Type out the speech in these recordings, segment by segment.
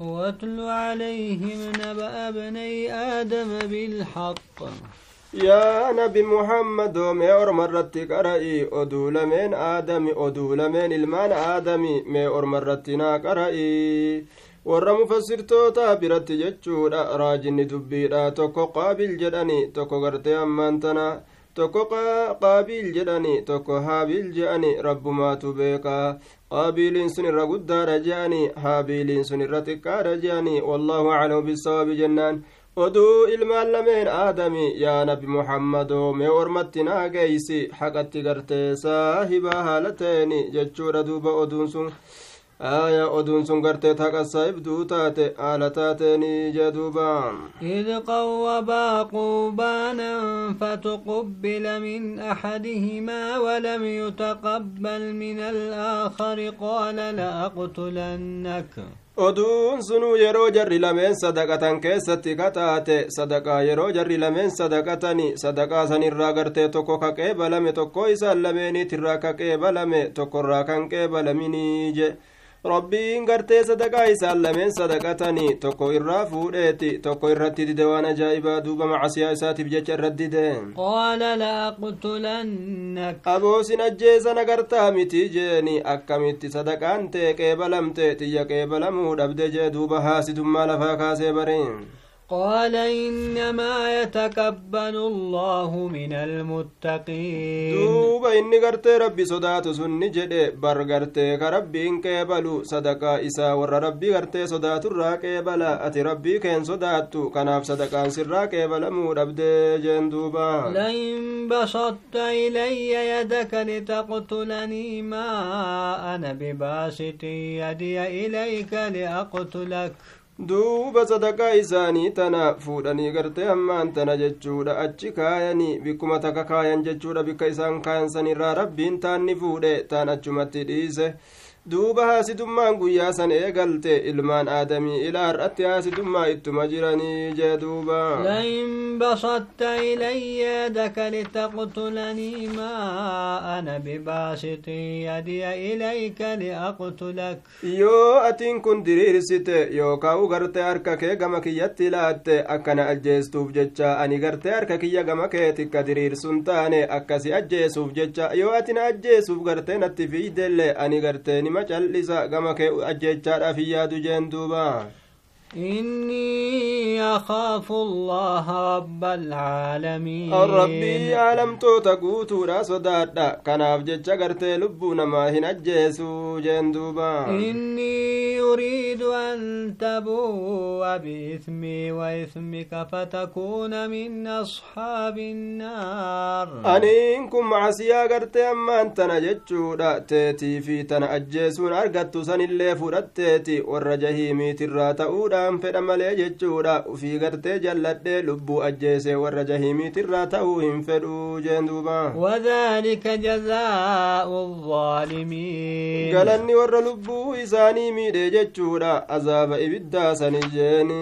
واتل عليهم نبأ ابني آدم بالحق yaa nabi muhammadoo mee orma irratti qara'i oduu lameen aadami oduu lameen ilmaan aadami mee orma irratti naa qara'i warra mufassirtoota biratti jechuudha raajinni dubbiidha tokko qaabil jedhani tokko gartee ammaan tana tokko qaabiil jedhani tokko haabiil je'ani rabbumaatu beekaa qaabiiliin sun irra guddaadha je'ani haabiiliin sun irra xiqqaadha je'ani wallaahu aclamu bisawaabi jennaan oduu ilmaan lameen aadami yaa nabi muhammadoo mee ormatti naa geeysi haqatti gartee saahibaa haala ta'eni jechuudha duuba oduun sun aya oduun sun gartee taqasaa'ibduu taate haala taateeni jee duuba إذ قوبا قربانا فتقبل من أحدهما ولم يتقبل من الآخر قال لأقتلنك oduun sunuu yeroo jarri lameen sadaqatan keessatti kataate sadaqaa yeroo jarri lameen sadaqatani sadaqaa sanirraa gartee tokko ka qeebalame tokko isaan lameeniitirraa ka qeebalame tokkorraa kan qeebalaminii je rabbiin gartee sadaqaa isaan lameen sadaqatanii tokko irraa fuudheeti tokko irratti dide waan ajaa'ibaa duuba macasiyaa isaatiif jecha irratti dide qaala laaqtulannak aboosin ajjeesan agartaa miti jeeni akkamitti sadaqaan tee qeebalamte xiyya qeebalamuu dhabde jee duuba haasidummaa lafaa kaasee bareen قال إنما يتقبل الله من المتقين. دوبا إني قرتي ربي صدات سني جدي بر قرتي كربي إن قبلوا صدقا إسا ور ربي قرتي صدات الرا قبلا أتي ربي كين صداتو كناف صدقا سرا قبلا مود أبدي جين دوبا. لئن بسطت إلي يدك لتقتلني ما أنا بباسط يدي إليك لأقتلك. Duuba sadaqaa isaanii tana fuudhanii gartee hammaan tana jechuudha achi kaayanii bikkuma takka kaayan jechuudha bikka isaan kaayan sanirraa rabbiin taanni fuudhe taan achumatti dhiise duuba haasidummaan guyyaa san eegalte ilmaan aadamii ilaa har'atti haasidummaa ittuma jiranii jee duuba لئن بسطت إلي يدك لتقتلني ما أنا بباسط يدي إليك لأقتلك yoo atiin kun diriirsite yookaan gartee harka kee gama kiyyatti laatte akkana ajjeestuuf jecha ani gartee harka kiyya gama keetikka diriirsun taane akkasi ajjeesuuf jecha yoo atin ajjeesuuf gartee natti fiidellee ani gartee nima cal'isa gama kee ajjeechaadhaaf hin yaadu jeen duuba إني أخاف الله رب العالمين. الرب يعلم توتقوت راس دادا كان أفجد شقرت لبون ما هنا جندوبا إني أريد أن تبو بإثمي وإثمك فتكون من أصحاب النار. أني إنكم معسيا قرت أما أنت نجد تاتي في تنأجيسون أرقدت سن اللي فرتتي والرجهي ميت الرات أولا ta'uudhaan fedha malee jechuudha ufii gartee jalladhee lubbuu ajjeese warra jahiimiitirraa ta'uu hin fedhuu jeen duuba وذلك جزاء الظالمين galanni warra lubbuu isaanii miidhe jechuudha azaaba ibiddaa sani jeeni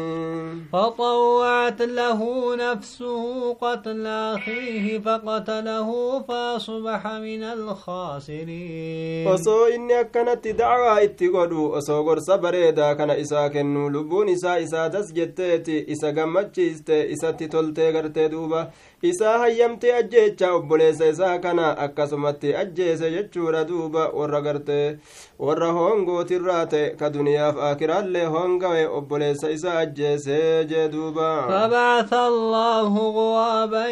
فطوعت له نفسه قتل أخيه فقتله فأصبح من الخاسرين osoo inni akkanatti dacwaa itti godhu osoo gorsa bareedaa kana isaa kennu lubbuun isaa isaa das jetteeti isa gammachiiste isatti toltee gartee duuba isaa hayyamtee ajjeechaa obboleessa isaa kana akkasumatti ajjeese jechuudha duuba warra gartee warra hoongootirraa ta'e ka duniyaaf akiraallee hoongawe obboleessa isaa ajjeese jee duuba فبعث الله غرابا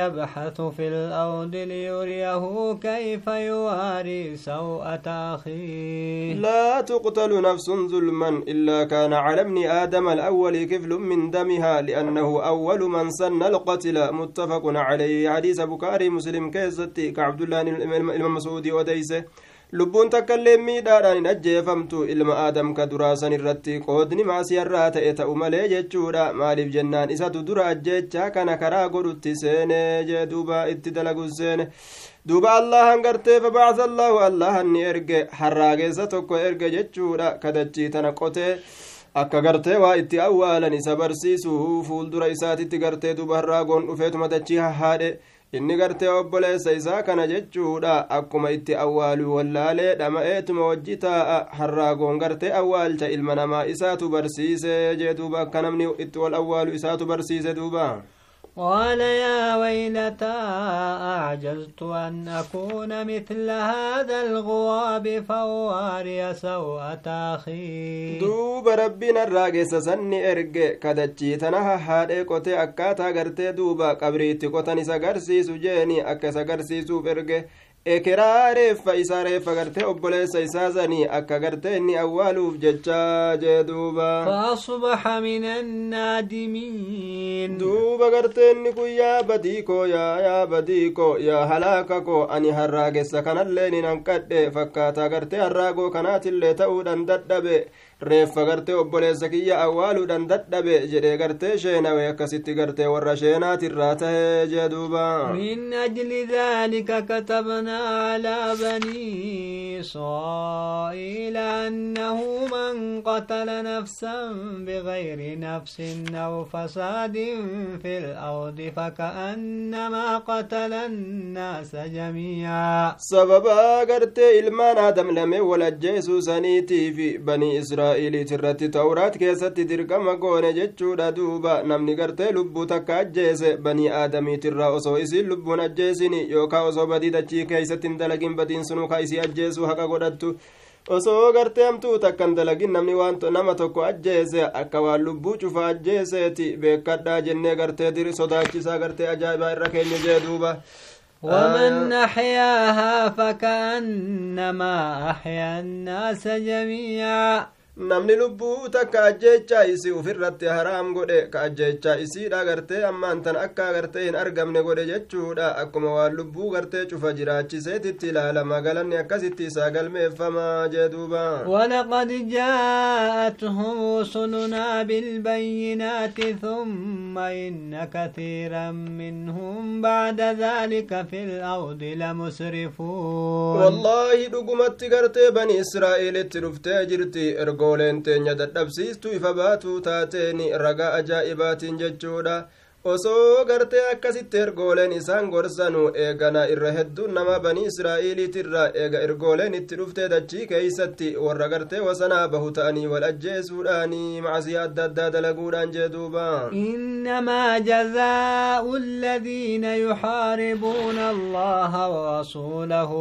يبحث في الأرض ليريه كيف يواري سوءة أخيه لا تقتل نفس ظلما إلا كان على ابن آدم الأول كفل من دمها لأنه أول من سن القتل متفق عليه حديث بكاري مسلم كيستي كعبد الله الإمام مسعودي وديسه lubbuun takka illee miidhaadhaan hin ajjeefamtu ilma aadam ka duraasan irratti qoodni maasiyarraa ta'e ta'u malee jechuudha maaliif jennaan isatu dura ajjeechaa kana karaa godhutti seenee jee duuba itti dalagu seene duuba allahan gartee fabacasa allaahu allahan ni erge harraageessa tokko erge jechuudha kadachii tana qotee akka gartee waa itti awwaalan isa barsiisu fuuldura isaatitti gartee duba harraagoon dhufeetuma dachii hahaadhe inni gartee obboleessa isaa kana jechuudha akkuma itti awwaaluu wallaalee dhama'eetuma wajji taa'a harraagoon gartee awwaalcha ilma namaa isaatu barsiise jee duuba akka namni itti wal awwaalu isaatu barsiise duuba قال يا ويلتى أعجزت أن أكون مثل هذا الغواب فواري سوءة أخي. دوب ربنا الراقس سني إرق كدتشي تنها هاد قوتي أكاتا غرتي دوبا قبريتي قوتني سغرسي سجيني أكا سغرسي سوف إرق ekeraa reeffa isaa reeffa gartee obboleessa isaa sanii akka gartee inni awwaaluuf jechaa jee duuba faasbaxa min annaadimiin duuba gartee inni kun yaa badii koo yaa yaa badii koo yaa halaaka koo ani harraagessa kanallee nin hanqadhe fakkaataa gartee harraagoo kanaatillee ta'uudhan dadhabe reeffa gartee obboleessa kiyya awwaaluudhaan dadhabe jedhee gartee sheenawe akkasitti gartee warra sheenaatirraa tahee jee duuba min ajli dhalika katabnaa alaa banii israa'iila annahu man qatala nafsan bigayri nafsin aw fasaadin fi lardi faka'annamaa qatala annaasa jamiica sababaa gartee ilmaan aadam lame wal ajjeesuu saniitiif banii israa'il israa'iliit irratti tawraat keessatti dirqama goone jechuudha duuba namni gartee lubbuu takka ajjeese banii aadamiitirraa osoo isiin lubbuun ajjeesini yookaan osoo badii dachii keessatti hin dalagin badiin sunuu ka isii ajjeesuu haqa godhattu osoo gartee hamtuu takkan dalagin namni waan nama tokko ajjeese akka waan lubbuu cufa ajjeeseeti beekadhaa jennee gartee sodaachisaa gartee ajaa'ibaa irra keenya jee duuba ومن أحياها فكأنما أحيا الناس جميعا namni lubbuu takka ajjeechaa isii ufirratti haraam godhe ka ajjeechaa isiidha gartee ammaan tan akka gartee hin argamne godhe jechuudha akkuma waan lubbuu gartee cufa jiraachiseetitti ilaalama galanni akkasitti isaa galmeeffamaa jee duuba ولقد جاءتهم رسلنا بالبينات ثم إن كثيرا منهم بعد ذلك في الأرض لمسرفون والله دقمت gartee bani israa'elitti dhuftee jirti ergooleen teenya dadhabsiistuu ifa baatuu taateen ragaa ajaa'ibaatiin jechuudha osoo gartee akkasitti ergooleen isaan gorsanu eegana irra hedduun nama banii israa'iiliitirra eega ergooleen itti dhuftee dachii keeysatti warra gartee wasanaa bahu ta'anii wal ajjeesuudhaanii macasiyaa adda addaa dalaguudhaan jee duuba إنما جزاء الذين يحاربون الله ورسوله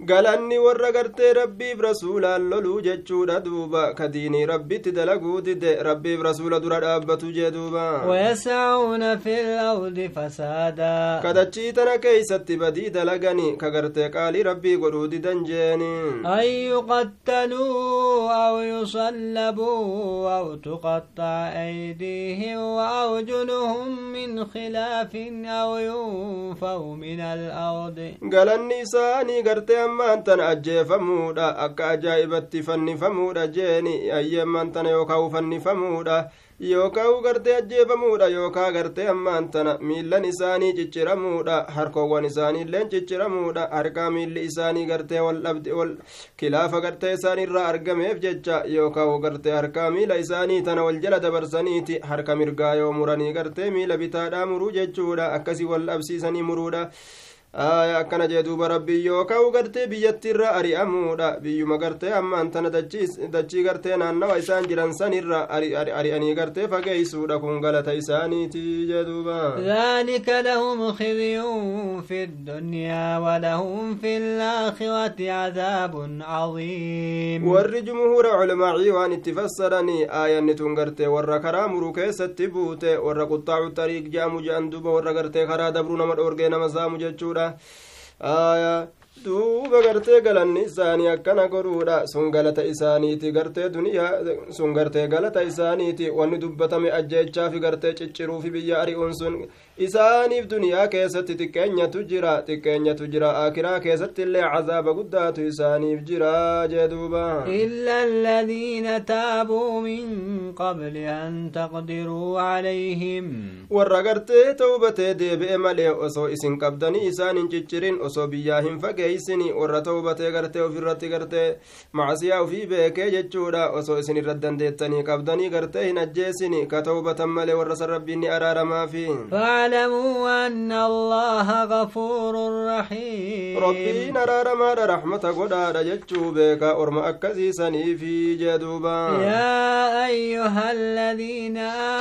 galanni warra gartee rabbiif rasuulaan loluu jechuudha duuba ka diinii rabbitti dalaguu dide rabbiif rasuula dura dhaabbatu jee duuba ويسعون في الأرض فسادا kadachii tana keeysatti badii dalagani ka gartee qaalii rabbii godhuu didan jeeni أن يقتلوا أو يصلبوا أو تقطع أيديهم وأرجلهم من خلاف أو ينفوا من الأرض galanni isaanii gartee ammaan tana ajjeefamuudha akka ajaa'ibatti fannifamuudha jeeni ayyeemmaan tana yookaa fannifamuudha yookaa gartee ajjeefamuudha yookaa gartee ammaan tana miillan isaanii cicciramuudha harkoowwan isaaniilleen cicciramuudha harkaa miilli isaanii gartee wal kilaafa gartee isaaniirraa argameef jecha yookaa gartee harkaa miila isaanii tana wal jala dabarsaniiti harka mirgaa yoo muranii gartee miila bitaadhaa muruu jechuudha akkasii wal dhabsiisanii muruudha aya akkana jee duuba rabbii yookaan gartee biyyattiirra ari'amuudha biyyuma gartee ammaan tana dachii gartee naannawa isaan jiran sanirra ari'anii gartee fageeysuudha kun galata isaaniiti jee duuba ذلك لهم خزي في الدنيا ولهم في الآخرة عذاب عظيم warri jumhuura culamaacii waan itti fassaranii aayanni tun gartee warra karaa muruu keessatti buute warra quxxaacu xariiq je'amu je'an duba warra gartee karaa dabruu nama dhoorgee nama saamu jechuudha aya duuba gartee galanni isaanii akkana godhuudha sun galata isaaniiti gartee duniyaa sun gartee galata isaaniiti. Wanni dubbatame ajjechaafi gartee cicciruufi biyya ari'uun sun isaaniif duniyaa keessatti xiqqeenyatu jira. Xiqqeenyatu jira. Akiraa keessatti illee cazaaba guddaatu isaaniif jira jee duuba. illa alladhiina taabuu min qabli an taqdiruu calayhim warra gartee taubatee deebi'e malee osoo isin qabdanii isaan hin ciccirin osoo biyyaa hin fagee geeysini warra tawbatee gartee ofirratti gartee macsiyaa ufii beekee jechuudha osoo isin irra dandeettanii qabdanii gartee hin ajjeesini ka tawbatan malee warra san rabbiin ni araaramaafi فاعلموا أن الله غفور رحيم rabbiin araaramaadha raxmata godhaadha jechuu beeka orma akkasiisanii fi jeduuba يا أيها الذين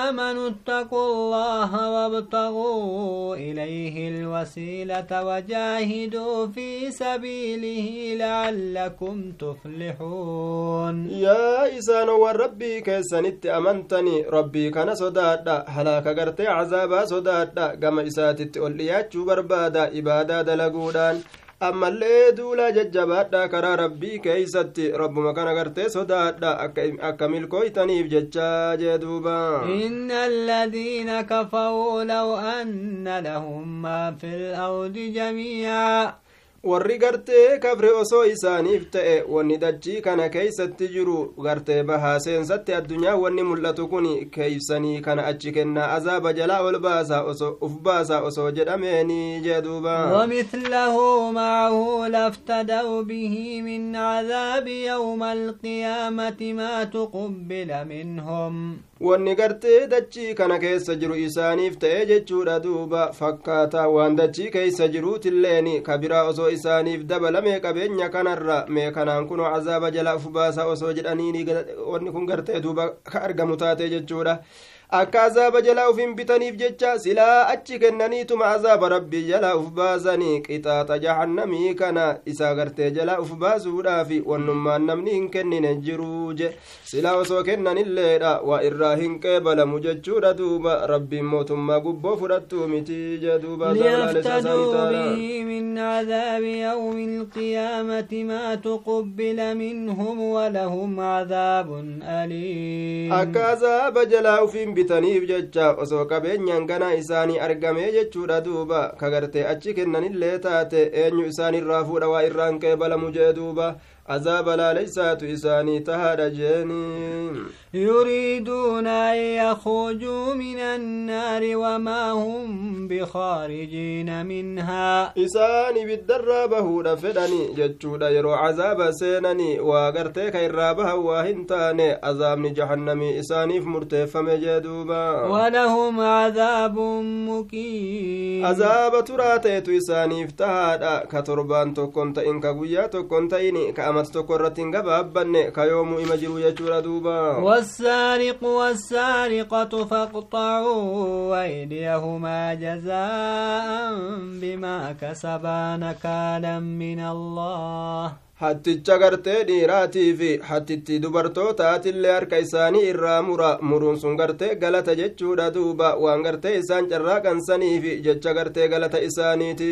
آمنوا اتقوا الله وابتغوا إليه الوسيلة وجاهدوا في سبيله لعلكم تفلحون. يا إسان والربي كسنت أمنتني. ربي كان سداد هلا قرت عذاب سداد كما إسات التوليات شبر بادا دلقودان أما اللي دولا ججبات كرا ربي كيساتي. رب ما كان قرت سداد أكمل كويتني بججا جدوبا. إن الذين كفروا لو أن لهم ما في الأرض جميعا. Warri gartee kafre osoo isaaniif ta'e wanni dachii kana keeysatti jiru gartee bahaa seensatti addunyaa wanni mul'atu kun keeysanii kana achi kennaa azaaba jalaa ol baasaa osoo uf baasaa osoo jedhameeni jee duuba ومثله معه لافتدوا به من عذاب يوم القيامة ما تقبل منهم wanni gartee dachii kana keessa jiru isaaniif ta'e jechuudha duuba fakkaata waan dachii keeysa jiruutilleen ka biraa osoo isaaniif dabalame qabeenya kanarra mee kanaan kunoo azaaba jala uf baasa osoo jedhaniini wanni kun gartee duuba ka argamu taate jechuudha akka azaaba jalaa uf hin bitaniif jecha silaa achi kennaniituma azaaba rabbii jalaa uf baasanii qixaaxa jahannamii kana isaa gartee jalaa uf baasuudhaafi wannummaan namni hin kennine jiruu je silaa osoo kennanilleedha waa irraa hin qeebalamu jechuudha duuba rabbiin mootummaa gubboo fudhattuu miti je duuba من عذاب يوم القيامة ما تقبل منهم ولهم عذاب أليم qabeenyaan ganaa isaanii argamee jechuudha duuba ka gartee achi kennanillee taate eenyu isaanirraa fuudha waa irraan azaaba laaleysaatu isaanii tahaadha jeeni يريدون أن يخرجوا من النار وما هم بخارجين منها seenani waa gartee ka irraa bahan waa hin taane azaabni jahannamii isaaniif murteeffame jee duuba ولهم عذاب مقيم azaaba turaa ta'etu isaaniif tahaadha ka torbaan tokkon ta'in ka guyyaa gabaabbanne ka yoomuu ima jiru jechuudha duuba والسارق والسارقة فاقطعوا أيديهما جزاء بما كسبا نكالا من الله hatticha gartee dhiiraatii fi hattitti dubartootaatillee harka isaanii irraa mura. Muruun sun gartee galata jechuudha duuba. Waan gartee isaan carraaqansaniif jecha gartee galata isaaniiti.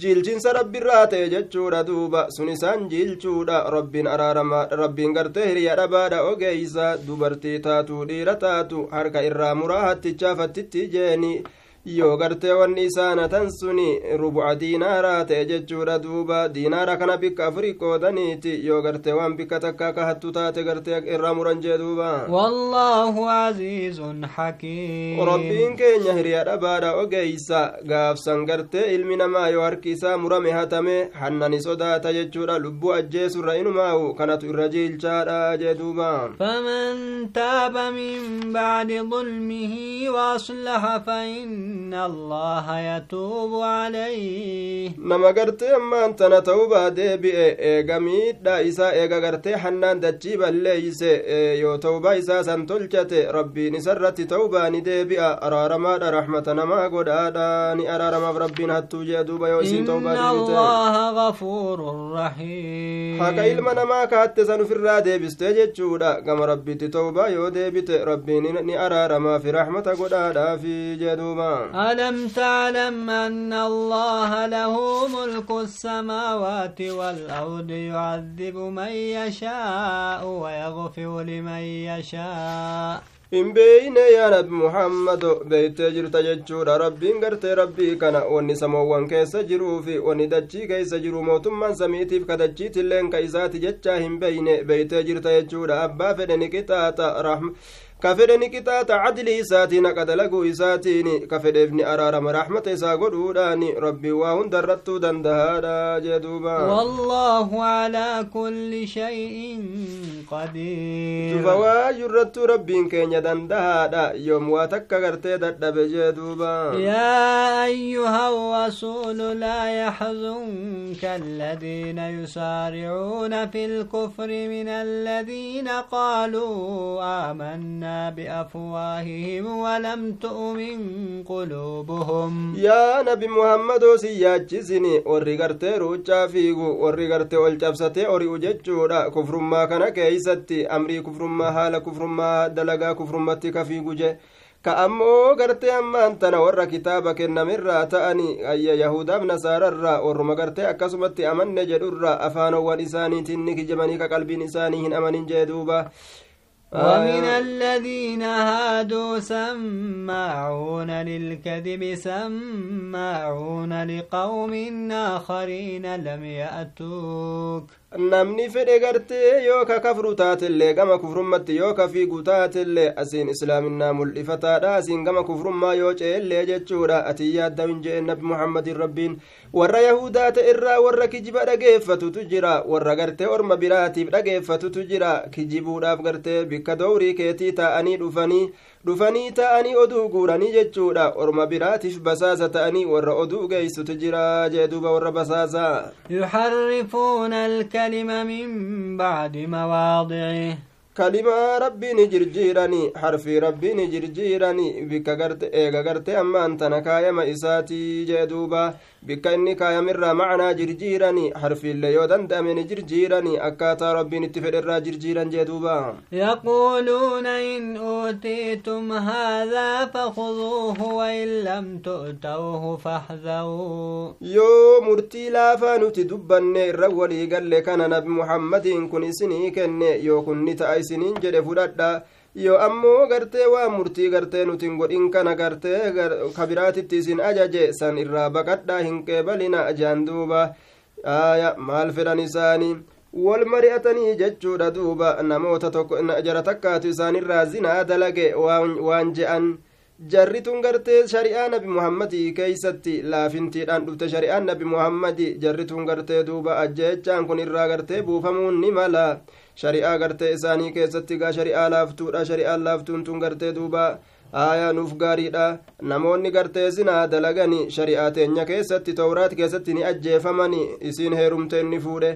Jiilchinsa rabbiirraa ta'e jechuudha duuba. Sun isaan jiilchuudha rabbiin araarama. Rabbiin gartee hiriya dhabaadha ogeeysa. Dubartii taatu dhiira taatu. Harka irraa muraa hattichaaf hattitti jeeni yoo gartee wanni isaanatan suni rubuca diinaaraa ta'e jechuudha duuba diinaara kana bikka afurii qoodaniiti yoo gartee waan bikka takka ka hattu taate gartee irraa muran jee duuba والله عزيز حكيم rabbiin keenya hiriya dhabaadha ogeeysa gaafsan gartee ilmi namaa yoo harki isaa murame hatame hannani sodaata jechuudha lubbuu ajjeesurra inumaawu kanatu irra jiilchaadha jee duuba فمن تاب من بعد ظلمه وأصلح فإن nama gartee ammaan tana ta'ubaa deebi'e eega miidhaa isaa eega gartee hannaan dachii balleeyse yoo ta'ubaa isaa san tolchate rabbiin isarratti ta'ubaa ni deebi'a araaramaadha rahmata namaa godhaadha ni araaramaaf rabbiin hattuu jee duuba yoo الله غفور رحيم haqa ilma namaa kaatte san ufirraa deebiste jechuudha gama rabbitti ta'ubaa yoo deebite rabbiin ni araaramaa fi rahmata godhaadhaafi jee duuba ألم تعلم أن الله له ملك السماوات والأرض يعذب من يشاء ويغفر لمن يشاء hin beeyne yaa nabi muhammado beeytee jirta jechuudha rabbiin gartee rabbii kana wanni samoowwan keessa jiruu fi wanni dachii keessa jiru mootummaan samiitiif ka dachiitilleen ka isaati jechaa hin beeyne beeytee jirta jechuudha abbaa fedhe ni qixaaxa كفر نكتات عدل إساتي نقد لقو إساتين كفر ابن أرارم رحمة إسا قدوداني ربي وهن درتو دندهادا جدوبا والله على كل شيء قدير شوفوا جرتو ربين كين دندهادا يوم واتك غرتي ددب جدوبا يا أيها الرسول لا يحزنك الذين يسارعون في الكفر من الذين قالوا آمنا بأفواههم ولم تؤمن قلوبهم يا نبي محمد سياجسني warri gartee ruuccaa fiigu warri gartee ol cabsatee ori'u jechuudha kufrummaa kana keeysatti amrii kufrummaa haala kufrummaa dalagaa kufrummatti ka fiigu je ka ammoo gartee ammaan tana warra kitaaba kennamirraa ta'ani ayya yahudaaf nasaararraa warruma gartee akkasumatti amanne jedhurra afaanowwan isaaniitiin ni kijibanii ka qalbiin isaanii hin amanin jee duuba ومن الذين هادوا سماعون للكذب سماعون لقوم آخرين لم يأتوك. Namni fedhe gartee yoo ka kafru taatellee gama kufrummatti yoo ka fiigu taatellee asiin islaaminaa mul'ifataadha asiin gama kufrummaa yoo ce'ellee jechuudha atiin yaadda hin je'e nabi muhammadin rabbiin warra yahudaa ta'e irraa warra kijiba dhageeffatutu jira warra gartee orma biraatiif dhageeffatutu jira kijibuudhaaf gartee bikka dowrii keetii taa'anii dhufanii dhufanii ta'anii oduu guuranii jechuudha orma biraatiif basaasa ta'anii warra oduu geeysutu jira jee duuba warra basaasa yuxarrifuuna alkalima min bacdi mawaadicih kalimaa rabbiin jirjiirani harfii rabbiin jirjiirani bikka garte eega garte ammaan tana kaayama isaatii jee duuba bikka inni kaayamirraa macnaa jirjiirani harfiillee yoo danda'ameni jirjiirani akkaataa rabbiin itti fedherraa jirjiiran jee duuba yaquuluuna in uutiitum haadaa fakhuduuhu wain lam tu'tawhu faxdharuu yoo murtii laafaa nuti dubbanne irra walii galle kana nabi muhammadiin kun isinii kenne yoo kunni ta'a isiniin jedhe fudhadha yoo ammoo gartee waa murtii gartee nutin godhin kana gartee kabiraatitti isin ajaje san irraa baqadhaa hin qeebalina ajaan duuba aya maal fedhan isaanii wal mari'atanii jechuudha duuba namoota tokko jara takkaatu isaanirraa zinaa dalage waan je'an jarri tun gartee shari'aa nabi muhammadii keeysatti laafintiidhaan dhufte shari'aan nabi muhammadi jarri tun gartee duuba ajjeechaan kun irraa gartee buufamuun ni mala shari'aa gartee isaanii keessatti gaa shari'aa laaftuudha shari'aan laaftuun tun gartee duuba aayaa nuuf gaariidha namoonni gartee zinaa dalagani shari'aa teenya keessatti towraat keessatti ni ajjeefamani isiin heerumte inni fuudhe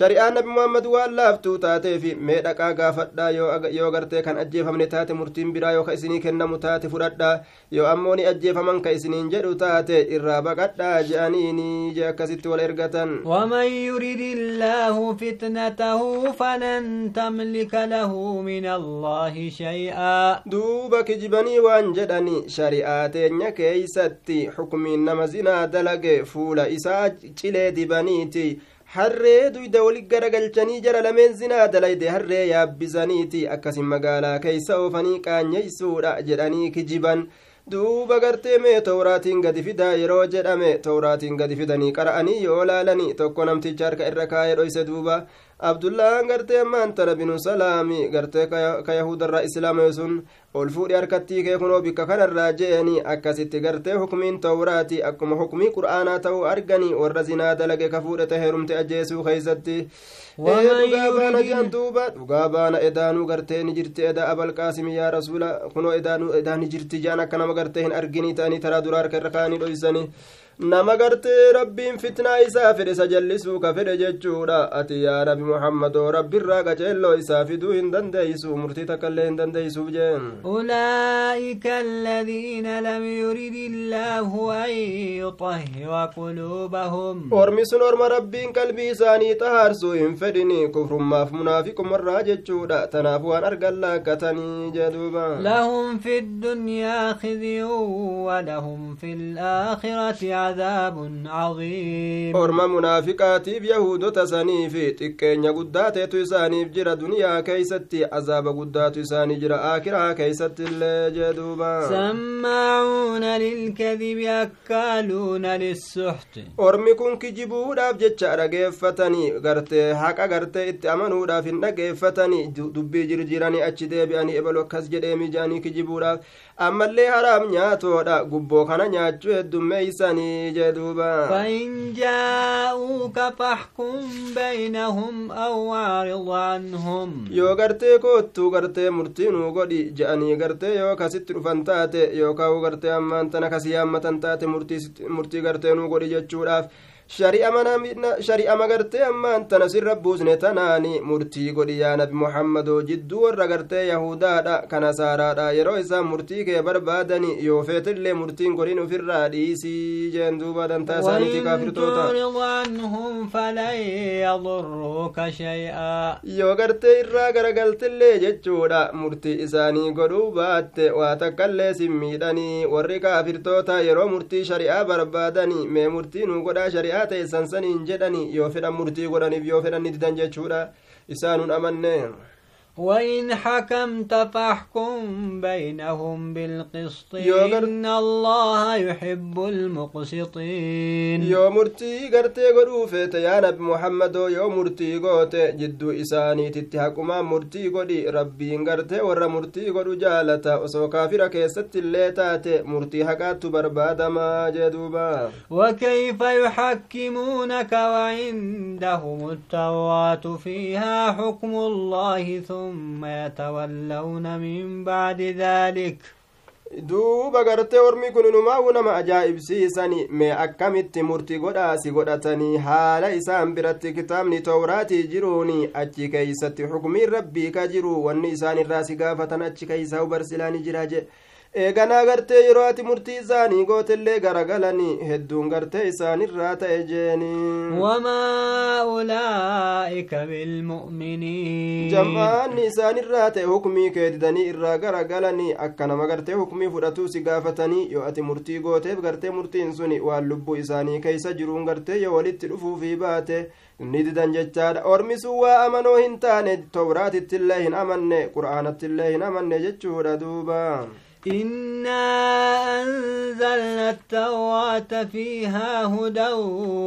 shari'aa nabi muhammad waan laaftuu taateefi mee dhaqaa gaafadhaa yoo gartee kan ajjeefamne taate murtiin biraa yoo ka isinii kennamu taate fudhadhaa yoo ammoo ni ajjeefaman ka isiniin jedhu taate irraa baqadhaa je'aniini je akkasitti wal ergatan ومن يرد الله فتنته فلن تملك له من الله شيئا دوبا كجبني waan jedhani shari'aa teenya keeysatti xukumiin nama zinaa dalage fuula isaa cilee dibaniiti harree duyda walit garagalchanii jara lameen zinaa dalayde harree yaabbisaniiti akkasin magaalaa keeysa oofanii qaanyeysuudha jedhanii kijiban duuba gartee mee towraatiin gadi fidaa yeroo jedhame towraatiin gadi fidanii qara'anii yoo laalanii tokko namticha harka irra kaayee dhoyse duuba abdullaan gartee ammaan tana binu salaami gartee ka yahudarraa islaama sun ol fuudhi harkattii kee kunoo bikka kanarraa je'eni akkasitti gartee hukumiin towraati akkuma hukumii qur'aanaa ta'uu arganii warra zinaa dalage ka fuudhete heerumte ajjeesuu keeysatti dhugaa baana jean duuba dhugaa baana edaanuu gartee ni jirti eda abalqaasimi yaa rasuula kunoo edaanuu edaa ni jirti jean akka nama gartee hin arginii ta'anii taraa duraa harka irra kaanii dhoysanii nama gartee rabbiin fitnaa isaa fedhe isa jallisuu ka fedhe jechuudha ati yaa nabi muhammadoo rabbirraa qaceelloo isaa fiduu hin dandeeysu murtii takkaillee hin dandeeysuuf jeen أولئك الذين لم يرد الله أن يطهر قلوبهم ormi sun orma rabbiin qalbii isaanii xahaarsuu hin fedhini kufrummaaf munaafiqumarraa jechuudha tanaaf waan argan laakkatanii jeduuba لهم في الدنيا خزي ولهم في الآخرة عذاب عظيم munaafiqaatiif yahudota saniif xiqqeenya guddaateetu isaaniif jira duniyaa keeysatti azaaba guddaatu isaanii jira aakiraa keeysatti illee jee duuba سماعون للكذب أكالون للسحت ormi kun kijibuudhaaf jecha dhageeffatanii gartee haqa gartee itti amanuudhaaf hin dhageeffatanii dubbii jirjiranii achi deebi'anii ebalu akkas jedhee mijaanii kijibuudhaaf ammallee haraam nyaatoodha gubboo kana nyaachuu heddummeeysanii jee duuba فإن جاءوك فاحكم بينهم أو أعرض عنهم yoo gartee koottuu gartee murtiinuu godhi je'anii gartee yoo kasitti dhufan taate yookaan gartee ammaan tana kasii yaammatan taate murtii gartee nuu godhi jechuudhaaf shari'ama gartee ammaan tana sirra buusne tanaani murtii godhi yaa nabi muhammadoo jidduu warra gartee yahudaadha kana saaraadha yeroo isaan murtii kee barbaadani yoo feetillee murtiin godhin ufirraa dhiisii jeen duuba dantaa isaaniitii kaafirtoota yoo gartee irraa garagaltillee jechuudha murtii isaanii godhuu baatte waa takkallee sin miidhanii warri kaafirtoota yeroo murtii shari'aa barbaadani mee murtii nu godhaa shari'aa shari'aa teessan saniin jedhani yoo fedhan murtii godhaniif yoo fedhan ni didan jechuudha isaanuun amanne وإن حكمت فاحكم بينهم بالقسط. إن الله يحب المقسطين. يو مرتي غرتي غدو فيت يا نبي محمد. يو مرتي غوت جدو إساني تتحكما مرتي غدي ربي غرتي ور مرتي غدو جالتا وسو كافر كيست اللي تاتي مرتي حقات برباد ما جدوبا. وكيف يحكمونك وعندهم التوراة؟ فيها حكم الله ثم ثم يتولون من بعد ذلك duuba gartee ormi kun inumaa'u nama ajaa'ibsiisani mee akkamitti murtii godhaasi godhatanii haala isaan biratti kitaabni towraatii jiruuni achi keeysatti xukumiin rabbii ka jiru wanni isaan irraa si gaafatan achi keeysaa hubarsilaani jira jedhe eeganaa gartee yeroo ati murtii isaanii gootellee garagalanii hedduun gartee isaanirraa ta'e jeeni. Wamaa ulaa'ika bilmu'miniin jam'aanni isaanirraa ta'e hukumii kee didanii irraa garagalanii akka nama gartee hukumii fudhatuu si gaafatanii yoo ati murtii gooteef gartee murtiin suni waan lubbuu isaanii keeysa jiruun gartee yoo walitti dhufuufii baate ni didan jechaadha. Ormi sun waa amanoo hin taane towraatittillee hin amanne qur'aanattillee hin amanne jechuudha duuba إنا أنزلنا التوراة فيها هدى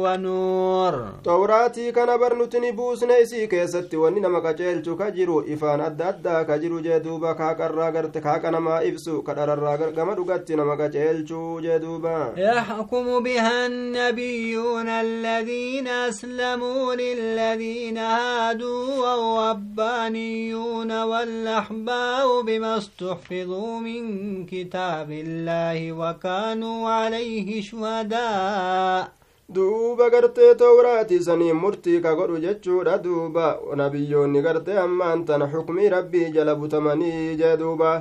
ونور. توراتي كان برنتني بوسنا إسي كيست وني نما قجيلچو كجرو إفان أدى أدى كجرو جدوبا كاكرا غرت كاكا نما إفسو كدررا غما دغت نما قجيلچو جدوبا يحكم بها النبيون الذين أسلموا للذين هادوا والربانيون والأحبار بما استحفظوا من كتاب الله وكانوا عليه شهداء duuba gartee towraati sanii murtii ka godhu jechuudha duuba nabiyyoonni gartee ammaan tana xukmii rabbii jala butamanii jee duuba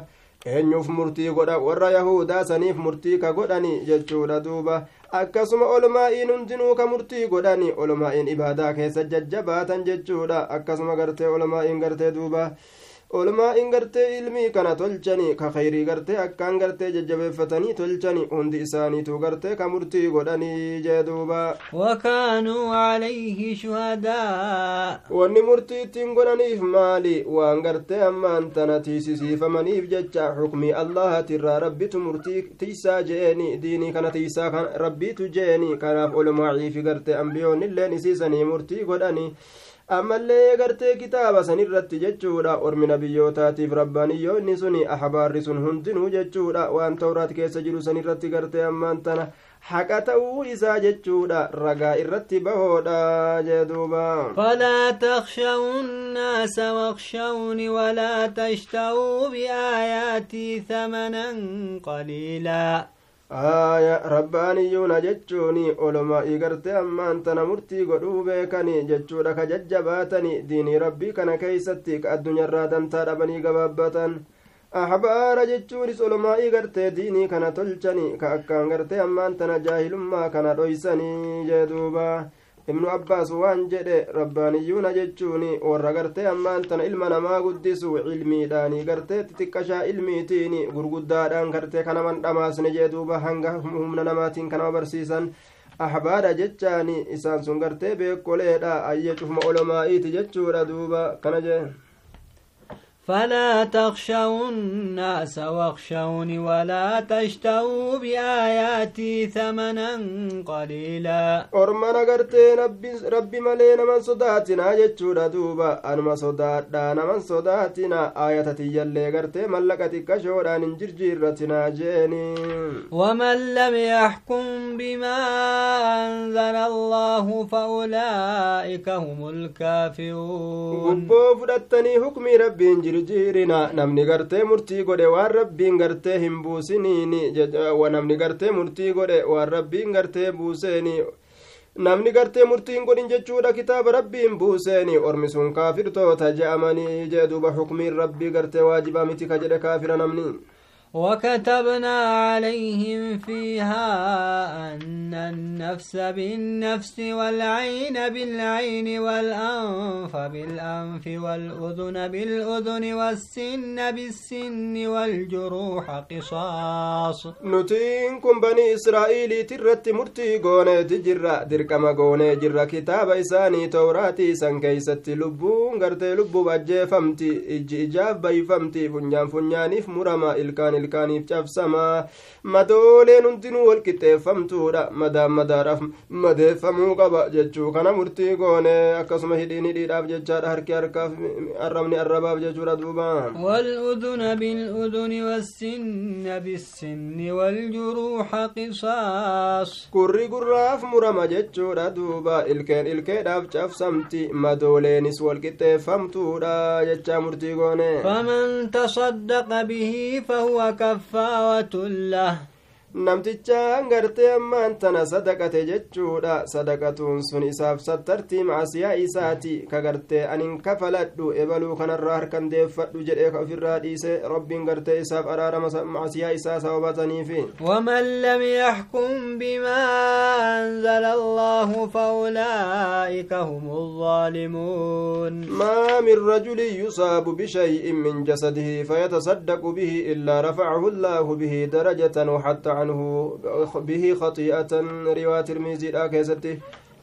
eenyuuf murtii godha warra yahudaa saniif murtii ka godhani jechuudha duuba akkasuma olmaa'iin hundinuu ka murtii godhani olmaa'iin ibaadaa keessa jajjabaatan jechuudha akkasuma gartee olmaa'iin gartee duuba olmaa'iin gartee ilmii kana tolchani ka khayrii gartee akkaan gartee jajjabeeffatanii tolchani hundi isaaniitu gartee ka murtii godhanii jee duuba wakaanuu calayhi shuhadaa wanni murtii ittiin godhaniif maali waan gartee ammaan tana tiisisiifamaniif jecha xukmii allahatirraa rabbitu murtii tiisaa jeeni diinii kana tiisaa rabbiitu jeeni kanaaf olmaa'iifi gartee ambiyoonnilleen isiisanii murtii godhanii ammallee gartee kitaaba san irratti jechuudha ormi nabiyyootaatiif rabbaaniyyoonni suni ahbaarri sun hundinuu jechuudha waan tawraat keessa jiru san irratti gartee ammaan tana haqa ta'uu isaa jechuudha ragaa irratti bahoodha jee duuba falaa takshawu nnaasa wakshawni walaa tashta'uu biaayaatii thamanan qaliilaa aya rabbaaniyyuuna jechuuni olumaa'ii gartee ammaan tana murtii godhuu beekani jechuudha ka jajjabaatani diinii rabbii kana keeysatti ka addunyaarraa dantaa dhabanii gabaabbatan ahbaara jechuunis olumaa'ii gartee diinii kana tolchani ka akkaan gartee ammaan tana jaahilummaa kana dhoysanii jee duuba ibnu abbaas waan jedhe rabbaaniyyuuna jechuun warra gartee ammaan tana ilma namaa guddisu cilmiidhaanii gartee xixiqqashaa ilmiitiin gurguddaadhaan gartee kanaman dhamaasne jee duuba hanga humna namaatiin kanama barsiisan ahbaadha jechaani isaan sun gartee beekoleedha ayye cufma olomaa'iiti jechuudha duuba kana jee فلا تخشوا الناس واخشوني ولا تشتوا بآياتي ثمنا قليلا. أرما نغرتي ربي, ربي من صداتنا جتشو دوبا. أنما صدات آية من صداتنا. آياتي يلي غرتي ملكتي كشورا ننجر جيرتنا ومن لم يحكم بما أنزل الله فأولئك هم الكافرون. وقفو فدتني حكمي ربي انجري jirjiirina namni gartee murtii godhe waan rabbiin gartee hin buusiniini namni gartee murtii godhe waan rabbiin gartee buuseeni namni gartee murtiin godhin jechuudha kitaaba rabbiin buuseeni ormi sun kaafirtoota je'amanii jee duuba xukmiin rabbii gartee waajibaa miti ka jedhe kaafira namni وكتبنا عليهم فيها أن النفس بالنفس والعين بالعين والأنف بالأنف والأذن بالأذن والسن بالسن والجروح قصاص. نتين كن بني إسرائيل ترت مرتي قوني تجرى دركما قوني جرى كتاب إساني توراتي سن كيست لبون غرتي لبو بجي فمتي إجي إجاب بي فمتي فنيان فنيانيف مرما إلكان ilkaaniif cabsamaa madooleen hundinuu walqixxeeffamtuudha madaan madaadhaaf madeeffamuu qaba jechuu kana murtii goone akkasuma hidhiin hidhiidhaaf jechaadha harki harkaaf arrabni arrabaaf jechuudha duuba والأذن بالأذن والسن بالسن والجروح قصاص kurri gurraaf murama jechuudha duuba ilkeen ilkeedhaaf cabsamti madooleenis walqixxeeffamtuudha jechaa murtii goone فمن تصدق به فهو كفارة له. Namtichaan gartee ammaan tana sadaqate jechuudha sadaqatuun sun isaaf sattartii macasiyaa isaati ka gartee anin kafaladhu ebaluu kanarraa harkan deeffadhu jedhee ka ofirraa dhiise rabbiin gartee isaaf araarama macasiyaa isaa sababataniifi ومن لم يحكم بما أنزل الله فأولئك هم الظالمون ما من رجل يصاب بشيء من جسده فيتصدق به إلا رفعه الله به درجة وحتى عنه به خطيئة رواية ترمذي كيستي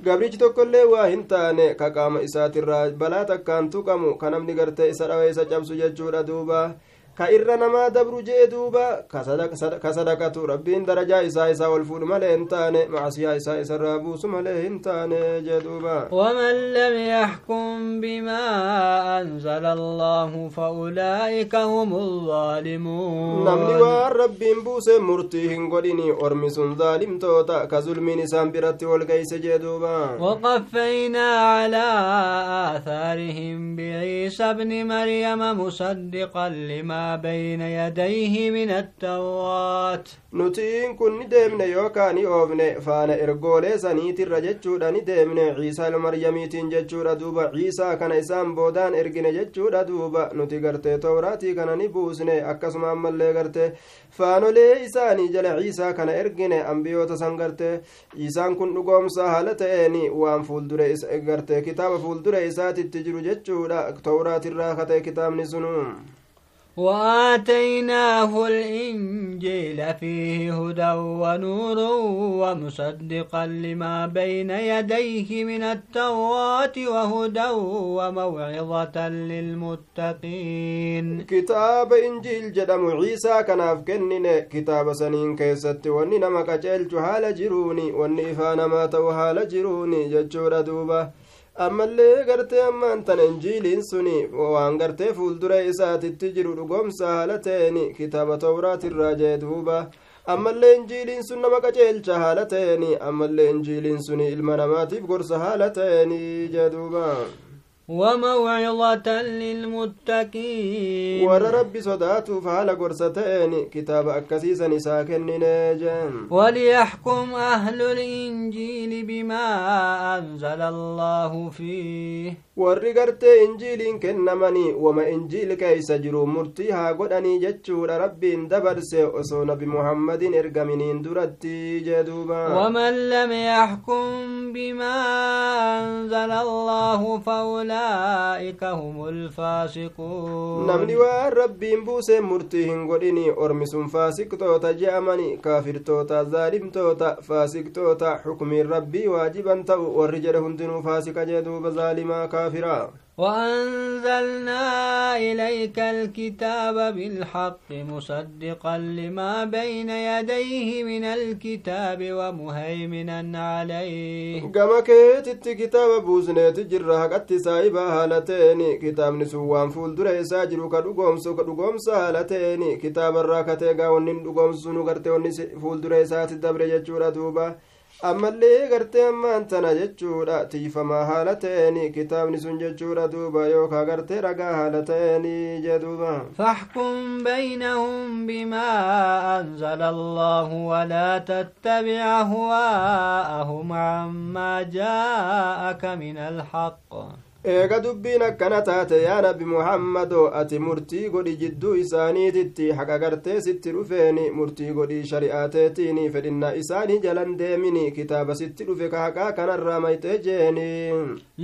gabrichi tokkollee waa hin taane ka qaama isaatirraa balaa takkaan tuqamu ka namni gartee isa dhawe isa cabsu jechuudha duuba ka irra namaa dabru jee duuba ka sadaqatu rabbiin darajaa isaa isaa ol fuudhu malee hin taane macasiyaa isaa isarraa buusu malee hin taane jee duuba ومن لم يحكم بما أنزل الله فأولئك هم الظالمون namni waan rabbiin buuse murtii hin godhini ormi sun zaalimtoota ka zulmiin isaan biratti wal geeyse jee duuba وقفينا على آثارهم بعيسى ابن مريم مصدقا لما بين يديه من التوراة nutiin kun ni deemne yookaan ni oofne faana ergoolee saniitirra jechuudha ni deemne ciisaa ilma maryamiitiin jechuudha duuba ciisaa kana isaan boodaan ergine jechuudha duuba nuti gartee tawraatii kana ni buusne akkasuma ammallee gartee faanolee isaanii jala ciisaa kana ergine ambiyoota san gartee ciisaan kun dhugoomsaa haala ta'een waan fuuldure gartee kitaaba fuuldure isaatitti jiru jechuudha tawraatirraa kata'e kitaabni sunu وآتيناه الإنجيل فيه هدى ونور ومصدقا لما بين يديه من التوراة وهدى وموعظة للمتقين. كتاب إنجيل جدم عيسى كناف كنن كتاب سنين كيست وني نمك جيل جهال جروني وني فانما توهال جروني ججور دوبة. Ammallee gartee ammaan tana injiiliin suni waan gartee fuuldura isaatitti jiru dhugomsa haala ta'een kitaaba tawraatirraa jee duuba ammallee injiiliin sun nama qaceelcha haala ta'een ammallee injiiliin suni ilma namaatiif gorsa haala ta'een jee duuba وموعظة للمتقين. ور ربي صداتو فهل قرستين كتاب أكسيسا نساكن نجم وليحكم أهل الإنجيل بما أنزل الله فيه. Warri gartee injiiliin kennamanii wama injiil keeysa jiru murtii haa godhanii jechuudha rabbiin dabarse osoo nabi muhammadin ergaminiin duratti jee duuba ومن لم يحكم بما أنزل الله فأولئك هم الفاسقون namni waan rabbiin buusee murtii hin godhini ormi sun faasiqtoota je'amani kaafirtoota zaalimtoota faasiqtoota xukumiin rabbii waajiban ta'u warri jedhe hundinuu faasiqa jee duuba zaalimaa كافرا وأنزلنا إليك الكتاب بالحق مصدقا لما بين يديه من الكتاب ومهيمنا عليه. كما كيت كتاب بوزنيت جرى حقت سايبا هالتين كتاب نسوان فول دري ساجر كدوغوم سو كدوغوم سالتين كتاب الراكتي غاونين دوغوم سونو غرتي وني فول دري سات دبر جچورا دوبا ammallee gartee ammaan tana jechuudha tiifamaa haala ta'eeni kitaabni sun jechuudha duuba yookaa gartee ragaa haala ta'eeni jee duuba فاحكم بينهم بما أنزل الله ولا تتبع أهواءهم عما جاءك من الحق eega dubbiin akkana taate yaa nabi muhammado ati murtii godhi jidduu isaaniititti haqa gartee sitti dhufeeni murtii godhii shari'aateetiin fedhinna isaanii jalan deemini kitaaba sitti dhufe ka haqaa kanarraa mayxee jeeni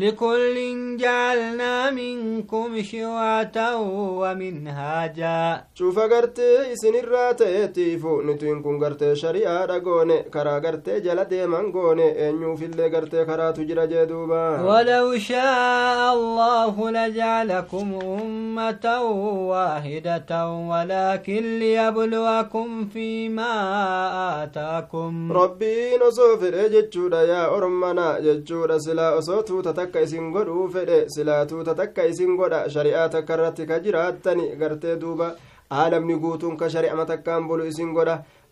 likullin jaalnaa minkum shiwatan waminhaaja cufa gartee isinirraa ta'eetiifu nutiin kun gartee shari'aadha goone karaa gartee jala deeman goone eenyuufillee gartee karaatu jira jee duuba walaw shaa الله لجعلكم أمة واحدة ولكن ليبلوكم فيما آتاكم ربي نصو فدhe jechuudha yaa ormana jechuudha silaa osoo tuuta takka isin godhuu fedhe silaa tuuta takka isin godha shari'aa takka irratti ka jiraattani gartee duuba aalamni guutuun ka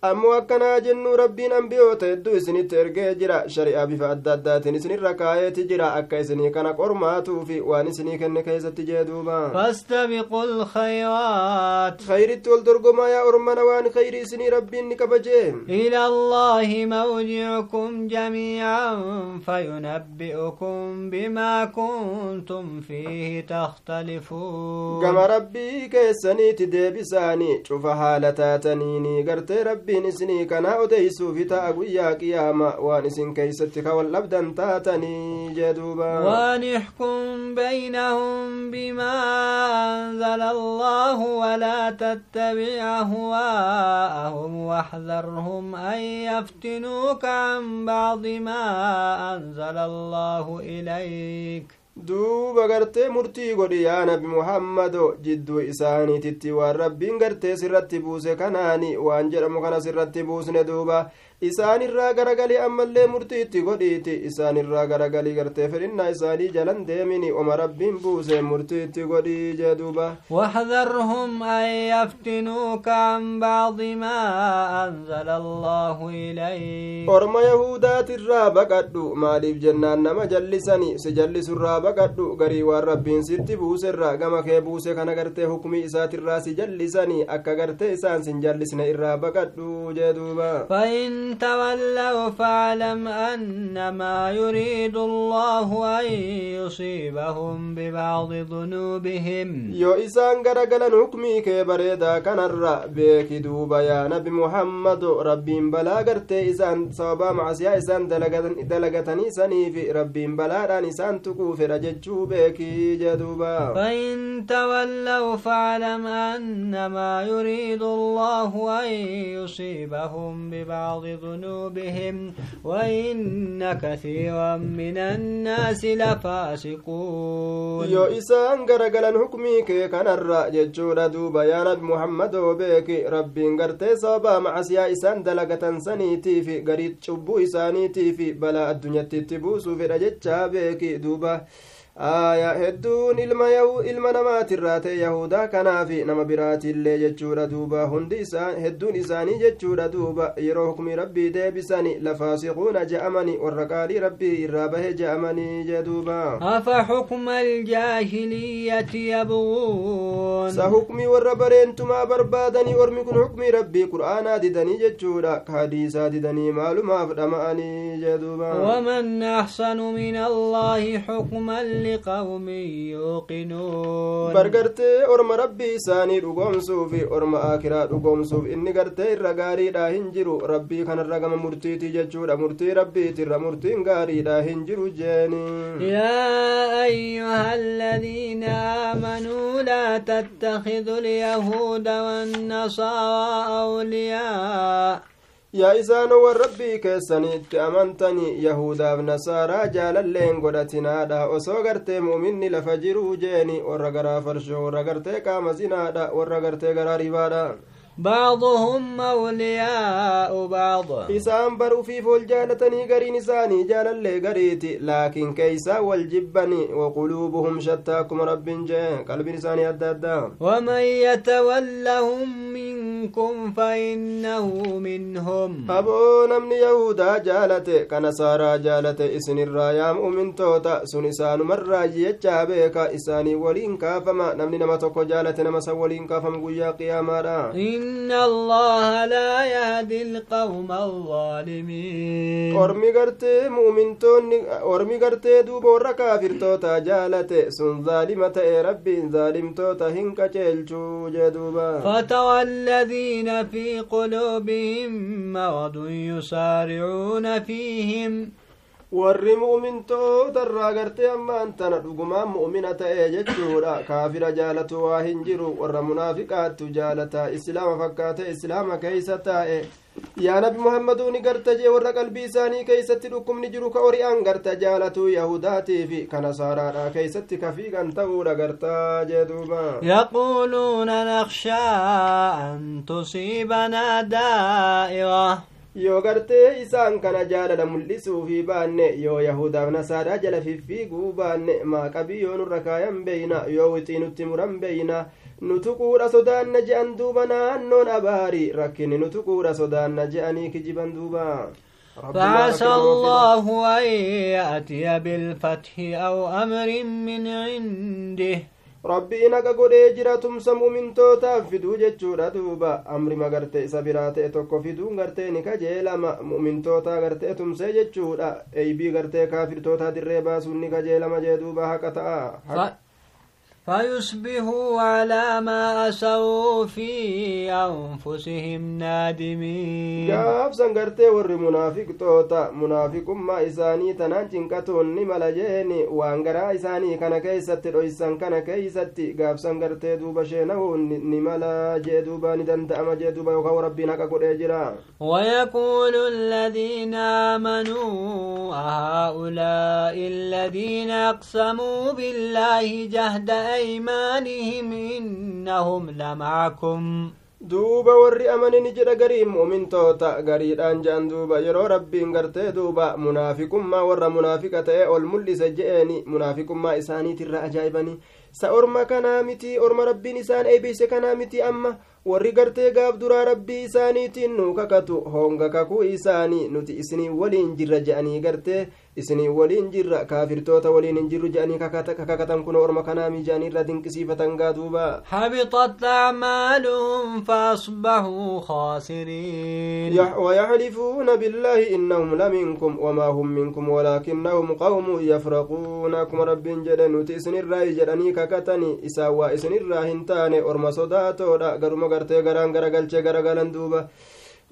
ammoo akkanaa jennuu rabbiin ambiyoota hedduu isinitti ergee jira shari'aa bifa adda addaatiin isinirra kaayeeti jira akka isinii kana qormaatuu fi waan isinii kenne keessatti jee duuba فاستبقوا الخيرات khayritti ol dorgomaa yaa ormana waan khayri isinii rabbiin ni qabajee إلى الله مرجعكم جميعا فينبئكم بما كنتم فيه تختلفون gama rabbii keessaniiti deebisaanii cufa haala taataniini gartee rabbiin isinii kanaa odeysuufi ta'a guyyaa qiyaama waan isin keeysatti ka wal dhabdan taatanii jee duuba ونحكم بينهم بما أنزل الله ولا تتبع أهواءهم واحذرهم أن يفتنوك عن بعض ما أنزل الله إليك duuba gartee murtii godhi yaa nabi muhammado jidduu isaaniititti waan rabbiin gartee sirratti buuse kanaani waan jedhamu kana sirratti buusne duuba isaanirraa garagalii ammallee murtiitti godhiiti isaanirraa garagalii gartee fedhinnaa isaanii jalan deemini oma rabbiin buuse murtiitti godhii jee duuba واحذرهم أن يفتنوك عن بعض ما أنزل الله إليك orma yahudaatirraa baqadhu maaliif jennaan nama jallisani si jallisurraa baqadhu garii waan rabbiin sitti buuserraa gama kee buuse kana gartee hukumii isaatirraa si jallisani akka gartee isaan sin jallisne irraa baqadhu jee duuba فإن تولوا فاعلم أنما يريد الله أن يصيبهم ببعض ذنوبهم. يو إسان غرقل نكمي كبريدا كنر بيك دوبا يا نبي ربي بلا غرت إسان صوبا معسيا إسان دلغتني سني في ربي بلا ران إسان رججو بيك جدوبا فإن تولوا فاعلم أنما يريد الله أن يصيبهم ببعض ذنوبهم وإن كثيرا من الناس لفاسقون. يو إسان غرقل الحكمي كان الرأججون دوبا يا رب محمد وبيك ربي انقرتي صبا مع سيا إسان دلقة سنيتي في قريت شبو إسانيتي في بلا الدنيا تتبوس في رجت بيك دوبا aya hedduun ilma ilma namaatirraa ta'e yahudaa kanaafi nama biraatiillee jechuudha duuba hundi isaan hedduun isaanii jechuudha duuba yeroo hukmii rabbii deebisani lafaasiquuna je'amani warra qaalii rabbii irraa bahe je'amanii jee duuba أفحكم الجاهلية يبغون sa hukmii warra bareentumaa barbaadanii ormi kun hukmii rabbii qur'aanaa didanii jechuudha ka hadiisaa didanii maalumaaf dhama'anii jee duuba ومن أحسن من الله حكما لقوم يوقنون. برغرتي أرم ربي ساني رقوم سوفي أرم آكرا رقوم سوف إني غرتي الرقاري دا هنجرو. ربي كان الرقم مرتيتي ججورا مرتي ربي ترى مرتي غاري دا هنجرو جاني. يا أيها الذين آمنوا لا تتخذوا اليهود والنصارى أولياء. Keessanitti amantanii yahudaaf nasaaraa jaalalleen godhatinaadha osoo gartee mu'minni lafa jiruu jeeni warra garaa farshoo warra gartee qaama zinaadha warra gartee garaa ribaadha بعضهم أولياء بعض. إسان برو في فول جالتني قرين إساني جال قريتي لكن كيسا والجبني وقلوبهم شتاكم رب جاء. قلب إساني أدى أدى. ومن يتولهم منكم فإنه منهم. أبو نمني يهودا جالته كنصارى جالته إسن الرايام أمن توتا سن إسان مرة إساني ولين كافما. نمني نما توكو جالته نما سولين كافم قويا قياما إن الله لا يهدي القوم الظالمين. ورمي قرتي مؤمن توني ورمي قرتي دوب ورقافر توتا جالتي سن ظالمة ربي ظالم توتا هنك جدوبا فتوى الذين في قلوبهم مرض يسارعون فيهم warri mu'mintoota irraa gartee ammaan tana dhugumaan mu'mina ta'e jechuudha kaafira jaalatu waa hin jiru warra munaafiqaattu jaalataa islaama fakkaate islaama keeysa taa'e yaa nabi muhammaduu ni garta jee warra qalbii isaanii keeysatti dhukkubni jiru ka ori'an garta jaalatuu yahudaatii fi ka nasaaraadha keeysatti ka fiigan ta'uudha gartaa jee duuba يقولون نخشى أن تصيبنا دائرة yoo gartee isaan kana jaalala mul'isuu fi baanne yoo yahudaaf nasaaraa jala fiffiiguu baanne maaqabii yoo nurra kaayan beeyna yoo wixii nutti muran beeyna nutuquudha sodaanna je'an duuba naannoon abaarii rakkinni nutuquudha sodaanna je'anii kijiban duuba فعسى الله أن يأتي بالفتح أو أمر من عنده rabbiin haqa godhee jira tumsa mu'mintootaaf fiduu jechuudha duuba amri magarte isa biraa ta'e tokko fiduun gartee ni kajeelama mu'mintoota gartee tumsee jechuudha eeybii gartee kaafirtoota dirree baasuun ni kajeelama jee duuba haqa ta'a فيصبحوا على ما أسوا في أنفسهم نادمين. جاف سنگرت ور منافق توتا منافق ما إساني تنان جنكتون نمال جهن وانگرا إساني كان كيسات رو إسان كان كيسات جاف سنگرت دوبا شنه نمال جدوبا ندن تأم جدوبا يوخو ربنا كقر إجرا. ويقول الذين آمنوا هؤلاء الذين أقسموا بالله جهدا أيمانهم إنهم لمعكم duuba warri amane ni jedha gariin mu'mintoota gariidhaan je'an duuba yeroo rabbiin gartee duuba munaafiqummaa warra munaafiqa ta'e ol mul'ise je'eeni munaafiqummaa isaaniitirra ajaa'ibanii sa orma kanaa miti orma rabbiin isaan eebise kanaa miti amma warri gartee gaaf duraa rabbii isaaniitiin nu kakatu honga kakuu isaanii nuti isinii waliin jirra je'anii gartee isinii waliin jirra kaafirtoota waliin hin jirru je'anii kakatan kun orma kanaami je'anii irra dinqisiifatan gaa duuba حبطت أعمالهم فأصبحوا خاسرين ويحلفون بالله إنهم لمنكم وما هم منكم ولكنهم قوم يفرقون كما رب جدن نتي إسن الرأي جدني ككتني إساوا إسن الراهن تاني أرما صداتو دا غرتي غران غرغلچه غرغلن دوبا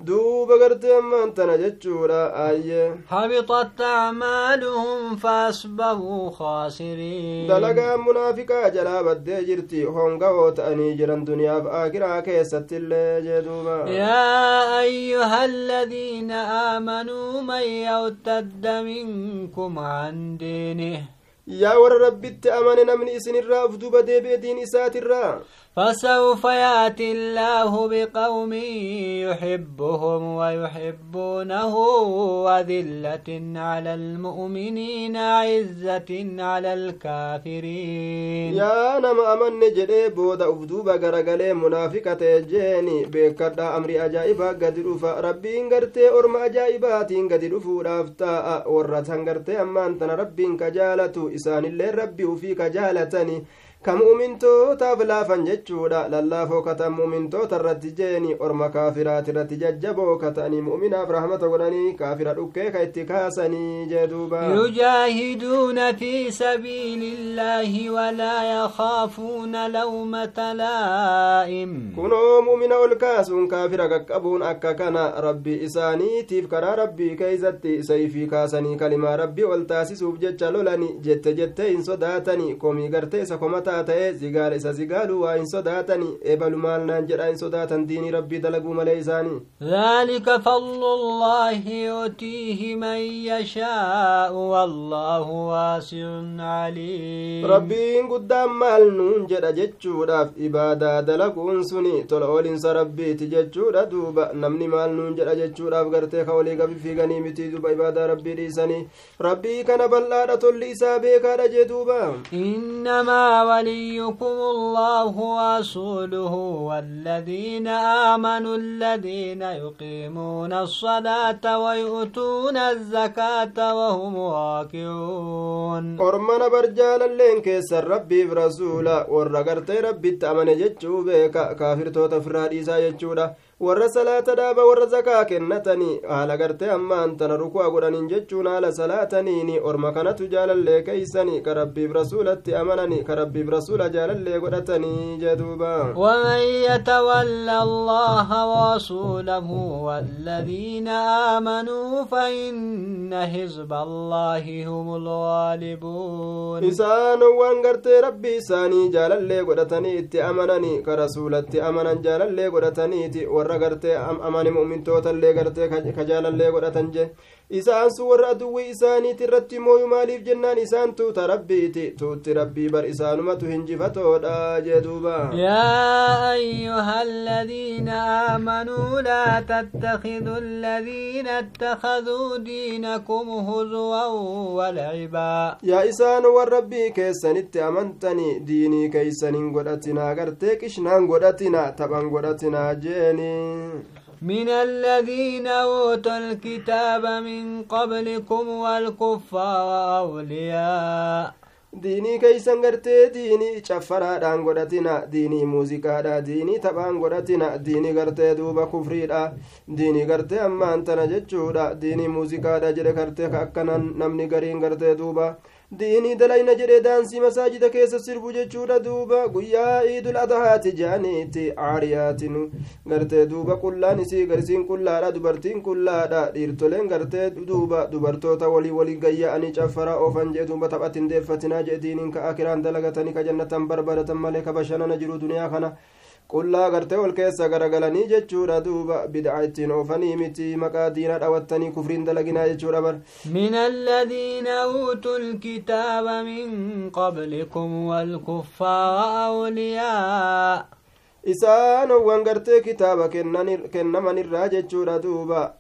duuba gartee ammaan tana jechuudha ayye حبطت أعمالهم فأصبحوا خاسرين dalagaan munaafiqaa jalaa baddee jirti hongawoo ta'anii jiran duniyaaf aakiraa keessatti illee jee duuba يا أيها الذين آمنوا من يرتد منكم عن دينه yaa warra rabbitti amane namni isinirraa uf duba deebi'e diin isaatirraa فسوف ياتي الله بقوم يحبهم ويحبونه أذلة على المؤمنين عزة على الكافرين yaa nama amanne jedhee booda uf duuba garagalee munaafiqa ta'e jeeni beekadha amri ajaa'ibaa gadi dhufa rabbiin gartee orma ajaa'ibaatiin gadi dhufuudhaaf taa'a warra san isaanillee rabbi ufii ka jaalatani ka mu'mintootaaf laafan jechuudha lallaafoo katan mu'mintoota irratti jeeni orma kaafiraati irratti jajjaboo katanii mu'minaaf rahmata godhanii kaafira dhukkee ka itti kaasanii jee duuba يجاهدون في سبيل الله ولا يخافون لومة لائم kunoo mu'mina ol kaasuun kaafira qaqqabuun akka kana rabbi isaaniitiif karaa rabbii keeysatti sayfii kaasanii kalimaa rabbii ol taasisuuf jecha lolani jette jette hin sodaatani komii gartee isa komataa ta'e zigaala isa zigaaluu waa hin sodaatani ebalu maal naan jedha hin sodaatan diinii rabbii dalaguu malee isaanii فضل الله يؤتيه من يشاء والله واسع عليم rabbiin guddaan maal nuun jedha jechuudhaaf ibaadaa dalaguun suni tola oolinsa rabbiiti jechuudha duuba namni maal nuun jedha jechuudhaaf gartee ka walii gabi fiiganii miti duuba ibaadaa rabbii dhiisanii rabbii kana bal'aadha tolli isaa beekaadha jee duuba إنما وليكم الله ورسوله والذين آمنوا الذين يقيمون الصلاة ويؤتون الزكاة وهم واقعون ورمنا برجال اللينك سر ربي برسولا ورقرت ربي التامن جتشو بك كافر توتفرادي سايتشو warra salaata dhaaba warra zakaa kennatanii haala gartee ammaan tana ruku'a godhaniin jechuun haala salaataniini orma kanatu jaalallee keeysanii ka rabbiif rasuulatti amananii ka rabbiif rasuula jaalallee godhatanii jeduuba ومن يتول الله ورسوله والذين آمنوا فإن حزب الله هم الغالبون isaan waan gartee rabbii isaanii jaalallee godhatanii itti amananii ka rasuulatti amanan jaalallee godhataniiti warra gartee amani mu'mintootallee gartee ka jaalallee godhatan je isaan sun warra aduwwii isaaniiti irratti mooyu maaliif jennaan isaan tuuta rabbiiti tuutti rabbii bar isaanumatu hinjifatoodha jee duuba يا أيها الذين آمنوا لا تتخذوا الذين اتخذوا دينكم هزوا ولعبا yaa isaan warra rabbii keessanitti amantanii diinii keeysanin godhatinaa gartee qishnaan godhatinaa taphan godhatinaa jeeni من الذين أوتوا الكتاب من قبلكم والكفار أولياء. ديني كيسا غرتي ديني شفرا دان غرتنا ديني موزيكا دا ديني تبان غرتنا ديني غرتي دوبا كفري دا ديني غرتي أما أنت نجد ديني موزيكا دا جري غرتي كأكنا نمني غرين غرتي دوبا. Diinii dalayna jedhe daansii masaajida keessa sirbu jechuudha duuba guyyaa iidul adahaati jedhaniiti aariyaatin gartee duuba qullaan isii garsiin qullaadha dubartiin qullaadha dhiirtoleen gartee duuba dubartoota walii walii gayya'anii caffaraa oofan jee duuba taphatin deeffatinaa jee diiniin ka akiraan dalagatanii ka jannatan barbaadatan malee ka bashannana jiru duniyaa kana qullaa gartee ol keessa garagalanii jechuudha duuba bid'a ittiin oofanii miti maqaa diina dhawattanii kufriin dalaginaa jechuudha bar من الذين أوتوا الكتاب من قبلكم والكفار أولياء isaan owwan gartee kitaaba kennaman irraa jechuudha duuba